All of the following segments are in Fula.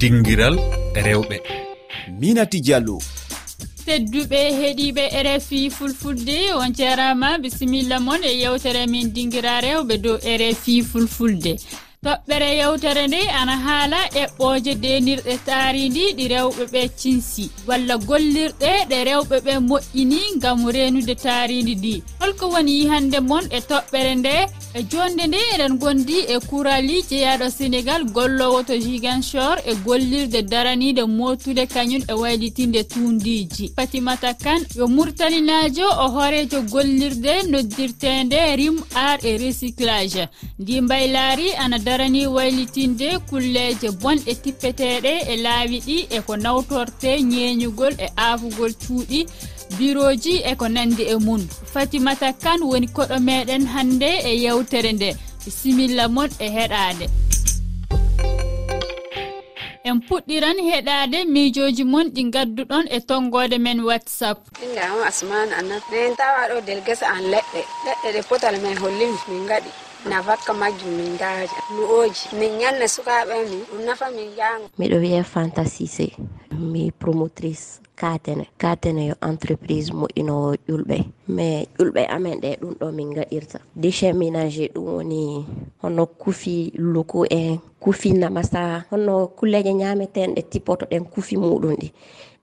dingiral rewɓe. Minati diallo. Tedduɓe heeɗiɓe rfi fulfulde on jarama bisimilla moon e yewtere min dinguira rewɓe dow rfi fulfulde. Toɓɓere yewtere nde ana haala eɓɓoje denirɗe taaridi ɗi rewɓe ɓe cinsi. Walla gollirɗe ɗe rewɓe ɓe moƴƴini ngam renude taaridi ɗi. Holko woni yihande moon e toɓɓere nde e jonde nde eɗen gondi e kurali jeeyaɗo sénégal gollowo to giganchor e gollirde daranide motude kañum e waylitinde tundiji. Fatimata kane yo murtaninajo o hoorejo gollirde noddirtende rim art et recyclage. Ndi mbaylaari ana darani waylitinde kulleje bonɗe tippeteɗe e laawi ɗi e ko nawtorte ñeeñugol e aafugol cuuɗi. biroji e ko nandi e mum fatimata kane woni koɗo meɗen hannde e yewtere nde. Similla mon e heɗade en puɗɗiran heɗade miijoji mon ɗi gadduɗon e tonggode men whatsapp. Ɗingama asmane anna. Min tawa ɗo del gesa an leɗɗe. Leɗɗe ɗe potal men hollimi min gaɗi nafatka majjum min daaja lu'oji min ñanna sukaaɓe min ɗum nafa min jaango miɗo wiye fantasise mi promotrice katene. Katene yo entreprise moƴƴinowo ƴulɓe. Mais ƴulɓe amen ɗe ɗum ɗo min gaɗirta. Déchet ménagé ɗum woni hono kufi loko en kufi namasa hono kulleje ñameten ɗe tippoto ɗen kufi muɗum ɗi.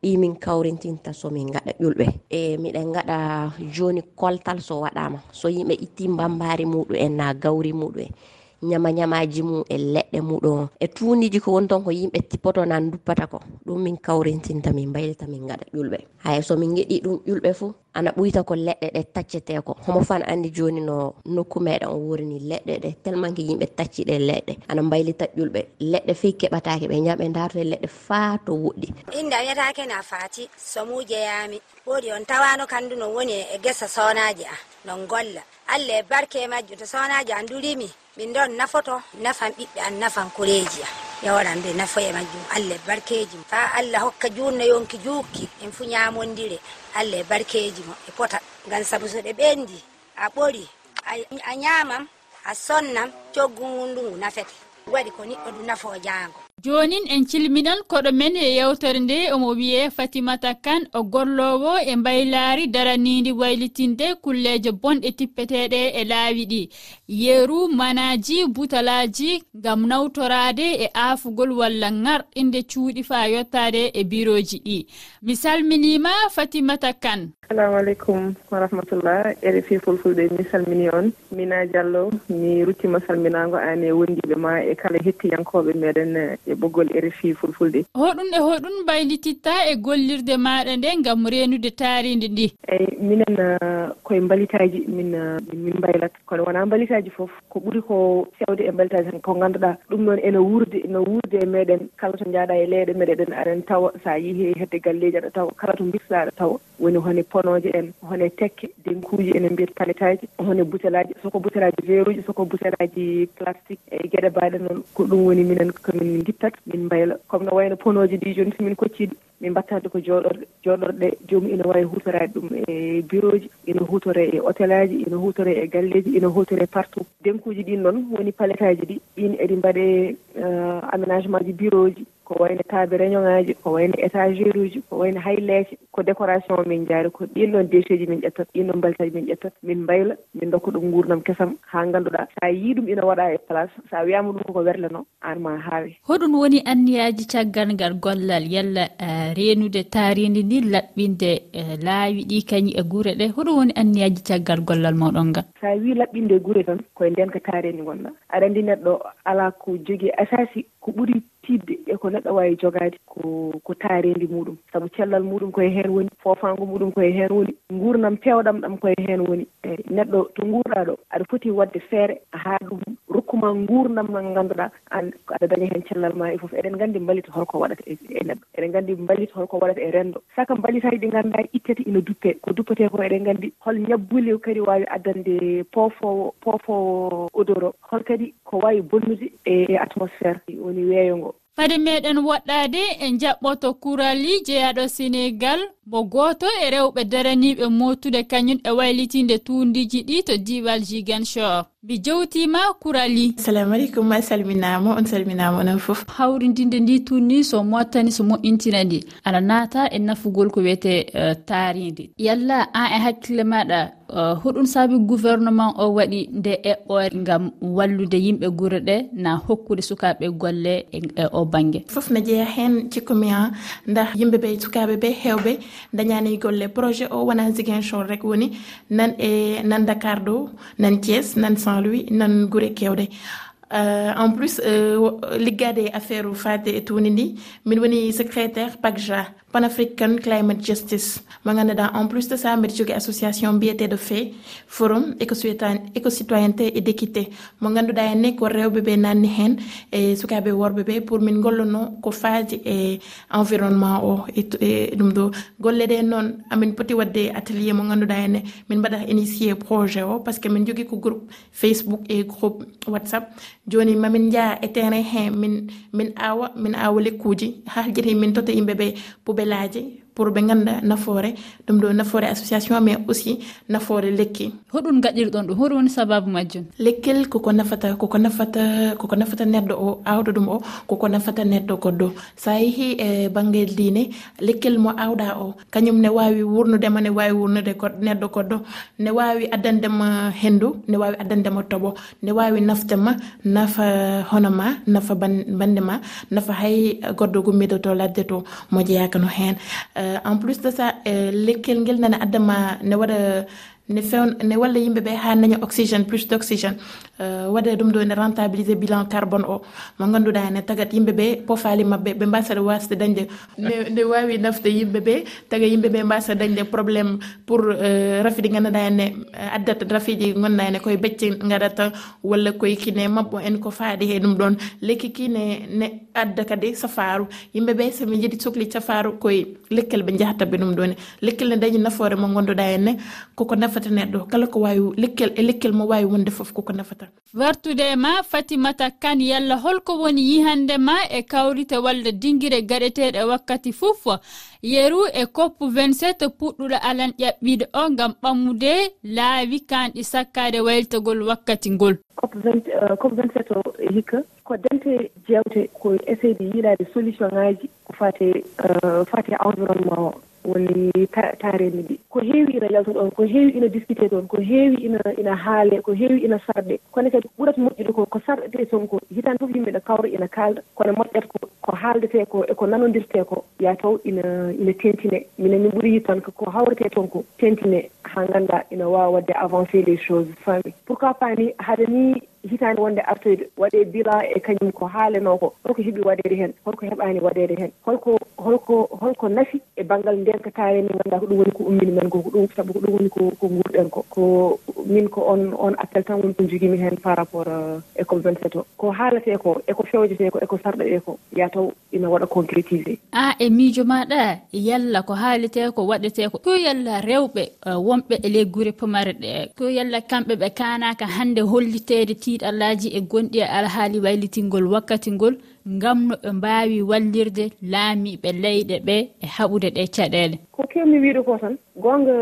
ɗi min kawrintinta somin gaɗa ƴulɓe. E miɗen gaɗa joni koltal so waɗama so yimɓe itti mbambari muɗum en na gawri muɗum en ñama ñamaji mum e leɗɗe muɗum e tuniji ko woni ton ko yimɓe tippoto nan duppata ko. Ɗum min kawrintinta min baylita min gaɗa ƴulɓe. Hay somin geɗi ɗum ƴulɓe fo ana ɓuyta ko leɗɗe ɗe taccete ko. Homo fan andi joni no nokku meɗen o wurni leɗɗe ɗe. Tellement que yimɓe tacci ɗe leɗɗe. Ana mbaylita ƴulɓe leɗɗe fey keɓatake ɓe jaɓe darto e leɗɗe faa to woɗɗi inde wiyatake na faati somujeyami ɓoɗi on tawano kandu no woni e gesa sonaji a non golla allah e barke majju to sonaji an durimi min ɗon nafoto nafan ɓiɓɓe an nafan koreji a. yawaran ɓe nafoye majjum. Allah e barkeji fa allah hokka junno yonki jukki. En fu ñamondire allah e barkeji mo. E pota ngam saabu so ɗe ɓendi a ɓori a ñamam a sonnam coggu ngu ndu ngu nafete. Waɗi ko niɗɗo du nafo jango. jonin en cilminan koɗo men e yewtere nde omo wiye fatimata kane o gollowo e mbaylaari daranidi waylitinde kulleje bonɗe tippeteɗe e laawi ɗi. Yeeru manaji butalaji ngam nawtorade e aafugol walla ŋarɗinde cuuɗi fa yottade e biroji ɗi. Mi salminima fatimata kane. Assalamu aleykum warahmatullah rfi fulfulɓe mi salmini on. Mina diallo mi ruttima salminago an e wondiɓe ma e kala hettiyankoɓe meɗen e e ɓoggol rfi fulfulde. Hoɗum e hoɗum mbaylititta e gollirde maɗa nde gam renude taaride ndi eyyi minen uh, koye mbalitaji min uh, min mbaylat. Kono wona mbalitaji foof ko ɓuri ko fewde e mbalitaji tan ko ganduɗa ɗum noon ene wurde no wurde e meɗen. Kala to jaaɗa e leyɗe meɗeɗen aɗen tawa sa yeehi hedde galleji aɗa tawa. Kala to bisla aɗa tawa woni hone ponoje en hone tekke denkuji ene mbiyata paletaji hone butelaji soko butelaji veruji soko butelaji plastique e gueɗe baɗe noon ko ɗum woni minen komin guitta tati min mbayla comme no wayno ponoji ɗi joni somin kocciɗi min mbattande ko jooɗorɗe jooɗorɗe ɗe joomum ina wawi hutorade ɗum e bureau ji ina hutore e hôtel aji ina hutore e galleji ina hutore e partout. Denkuji ɗin noon woni palette aji ɗi ɗin eɗi mbaɗe euh, aménagement ji bureau ji. ko wayno taabe réunion ŋaji ko wayno étagére uji ko wayno hay leece ko décoration min jaari ko ɗinɗon déchets ji min ƴettat ɗinɗon balitaji min ƴettat min mbayla min dokka ɗum gurdam kesam ha ganduɗa sa yii ɗum ina waɗa e place sa wiyama ɗum koko werlano an ma haawi. Hoɗum woni anniyaji caggal ngal gollal yalla reenude taaridi ndi laɓɓinde e, laawi ɗi kañi e guure ɗe. Hoɗum woni anniyaji caggal gollal mawɗon ngal? sa wi laɓɓinde gure tan koye ndenka ni gonɗa aɗa andi neɗɗo ala ko jogui asasi ko ɓuuri tidde e ko neɗɗo wawi jogade ko ko taarendi muɗum. Saabu cellal muɗum koye hen woni fofango muɗum koye hen woni gurnam pewɗam ɗam koye hen woni. Eyi neɗɗo to gurɗa ɗo aɗa foti wadde feere ha ɗum rokkuma gurdam mo ngannduɗaa an aɗa daña hen cellal ma e foof eɗen gandi mballit holko waɗata e, e neɗɗo. Eɗen gandi mballit holko waɗata e rendo saka mballitaaji ɗi ganduɗa ittete ina duppe. Ko duppete ko eɗen gandi hol ñabbuli kadi wawi addande poofowo poofowo odeur o hol kadi ko wawi bonnude e atmosphére woni weeyo ngo fade meɗen woɗɗade e jaɓɓoto kurali jeyaɗo sénégal bo goto e rewɓe daraniɓe motude kañum e waylitinde tundiji ɗi to diwal jiganshor mi jewtima kurali assalamu aleykum a salminama on salminama onon foof hawrindinde ndi tunni so mottani so moƴƴintina ndi. Aɗa naata e nafugol ko wiyete e, uh, taaride yalla an e hakkille maɗa uh, hoɗum saabi gouvernement o waɗi nde eɓɓore gam wallude yimɓe guure ɗe na hokkude sukaɓe golle e, e o banggue foof ne jeeya hen cikkumi ha nda yimɓeɓe sukaɓe ɓe hewɓe dañani golle projet o wona ziguinchor rek woni. Nan e nan dakar ɗo nan thies nan saint louis nan guure kewɗe Uh, en plus uh, liggade affaire fade e tuni ndi min woni secrétaire pagja panafrican climate justice. Mo ganduɗa en plus de ça mbiɗa jogui association mbiyeteɗo fe forum écocitoyenneté et d' équité mo ganduɗa henne ko rewɓe ɓe nanni hen e sukaɓe worɓe ɓe pour min gollono ko faadi e environnement o e, e ɗum ɗo. Golle ɗe noon amin poti wadde atelier mo ganduɗa henne min mbaɗa initié projet o par ce que min jogui ko groupe facebook et groupe whatsapp. Joni mamin jaa e terrain he min min awa min awa lekkuji haljiti min tota yimɓeɓe pour belaje pour ɓe ganda nafoore ɗum ɗo nafoore association mais aussi nafoore lekki. Hoɗum gaƴirɗon ɗum hoɗum woni sababu majjum? Lekkel koko nafata koko nafata koko nafata neɗɗo o awɗo ɗum o koko nafata neɗɗo goɗɗo. Sa yeehi e banggue diine lekkel mo awɗa o kañum ne wawi wurnudema ne wawi wurnude neɗɗo goɗɗo ne wawi addandema hendu ne wawi addandema toɓo ne wawi naftema nafa hono ma nafa bande ma nafa hay goɗɗo gummiɗo to ladde to mo jeeyaka no hen uh, en plus de ça euh, lekkel ngel nana addama ne waɗa ne fewn ne walla yimɓe ɓe ha daña oxygéne plus d' oxygéne euh, waɗe ɗum ɗo ne rentabilisé bilan carbone o. Mo ganduɗa ne tagat yimɓeɓe pofali mabɓe ɓe mbasaɗa wasde dañde. Ne wawi nafde yimɓeɓe taga yimɓeɓe mbasa dañde probléme pour euh, rafiji ganduɗa e ne addata rafiji gonɗa e ne koye becce gaɗata walla koye kine mabɓo en ko faaɗi he ɗum ɗon. Lekki kine ne adda kadi safaru yimɓeɓe somi jiiɗi sohli safaru koye lekkel ɓe jahataɓe ɗum ɗone lekkel ne dañi nafoore mo ganduɗa henne koko naf nafata neɗɗo. Kala ko wawi lekkel e lekkel mo wawi wonde foof koko nafata. Wartude ma fatimata kan yalla holko woni yihande ma e kawrite walla dinguire gaɗeteɗe wakkati fof yeru e koppu 27 puɗɗuɗo alan ƴaɓɓide o gam ɓammude laawi kanɗi sakkade wayltagol wakkati ngol. Cop 27 euh, o hikka ko dente jewte ko essayde yiilade solution ngaji ko fate euh, fate environnement o. woni taareni ɗi ko heewi ina yalta ɗon ko heewi ina discuté toon ko heewi ina ina haale ko heewi ina sarɗe kono kadi ɓurata moƴƴude ko ko sarɗete toon ko hitande fof yimɓe ɗo kawra ina kaalda. Kono moƴƴata ko ko haaldete ko eko nanodirte ko ya taw ina ina tentine. Minen min ɓuuri yid tan ko hawrete toon ko tentine haa ngannduɗaa ina waawa wadde avancé les choses fami pourquoi pas ni haɗa ni hitaande wonde artoyde waɗe bilan e kañum ko haalenoo ko holko heɓi waɗeede heen holko heɓaani waɗeede heen holko holko holko nafi e baŋngal ndenkataare min ngannduɗaa ko ɗum woni ko ummini men ko ko ɗum sabu ko ɗum woni ko ko nguurɗen ko ko min ko on on appel tan woni ko jogiimi heen par rapport e cop 27 o. Ko haaletee ko eko fewjetee ko eko sarɗetee ko e yataw ina waɗa concrétisé a e miijo maɗa yalla ko haaletee ko waɗetee ko to yalla rewɓe euh, wonɓe e ley gure pamare ɗe to yalla kamɓe ɓe kaanaka hannde hollitede ti kiiɗallaji e gonɗi e alhaali waylitingol wakkati ngol ngam no ɓe mbaawi wallirde laamiiɓe leyɗe ɓe e haɓude ɗe caɗeele ko kewmi wiide ko tan goonga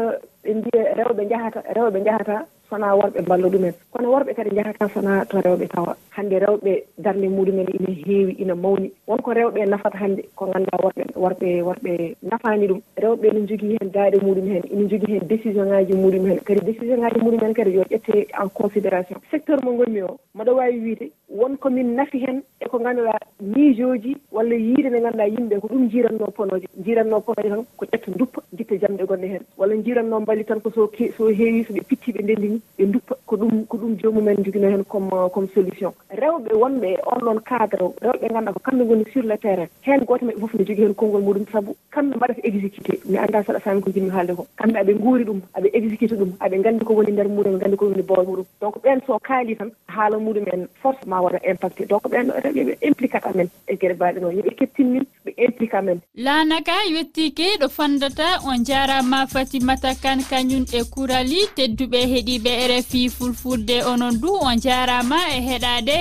ɓe mbiya rewɓe njahata rewɓe njahata sona worɓe mballa ɗumen. Kono worɓe kadi jahata sona to rewɓe tawa. Hande rewɓe darde muɗumen ina heewi ina mawni. Wonko rewɓe nafata hande ko ganduɗa worɓe worɓe worɓe nafani ɗum. Rewɓe ne jogui hen daaɗe muɗum hen ina jogui hen décision ngaji muɗum hen kadi décision ngaji muɗumen kadi yo ƴette en considération. Secteur mo gonmi o mbaɗa wawi wiide wonko min nafi heen eko ngannduɗaa miijooji walla yiide nde ngannduɗaa yimɓe ko ɗum jiiratnoo ponoje jiiratnoo ponoje tan ko ƴetta duppa ditta jamɗe gonɗe heen walla jiiratnoo mbali tan ko so so heewi so ɓe pittii ɓe ndenndini ɓe duppa ko ɗum ko ɗum joomumen joginoo heen comme comme solution. Rewɓe wonɓe e on ɗon cadre rewɓe ngannduɗaa ko kamɓe ngoni sur le terrain. Heen gooto maɓɓe fof ne jogii heen konngol muɗum sabu kamɓe mbaɗata exécuté. Mi annda saɗa faami ko jinmi haalde ko. Kamɓe aɓe nguuri ɗum aɓe exécuté ɗum aɓe nganndi ko woni ndeer muɗum ɓe nganndi ko woni bool muɗum. Donc ɓeen so kaali tan haala muɗumen force ma waɗa impacté donc ɓen rewɓe ɓe implicat amen e gueɗe mbaɗe noon yooɓe kettinmin ɓe implique amen lanaka yettike ɗo fandata on jarama fatimata kane kañum e kurali tedduɓe heeɗiɓe rfi fulfulde onon du on jarama e heɗade.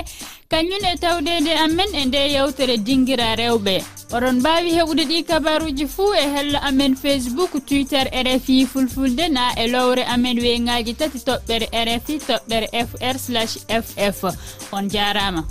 Kañum e tawdede amen e nde yewtere dinguira rewɓe. oɗon mbawi heɓude ɗi kabaruji fuu e hello amen facebook twitter rfi fulfulde na e lowre amen weyngaji tati toɓɓere rfi toɓɓere fr ff on jarama.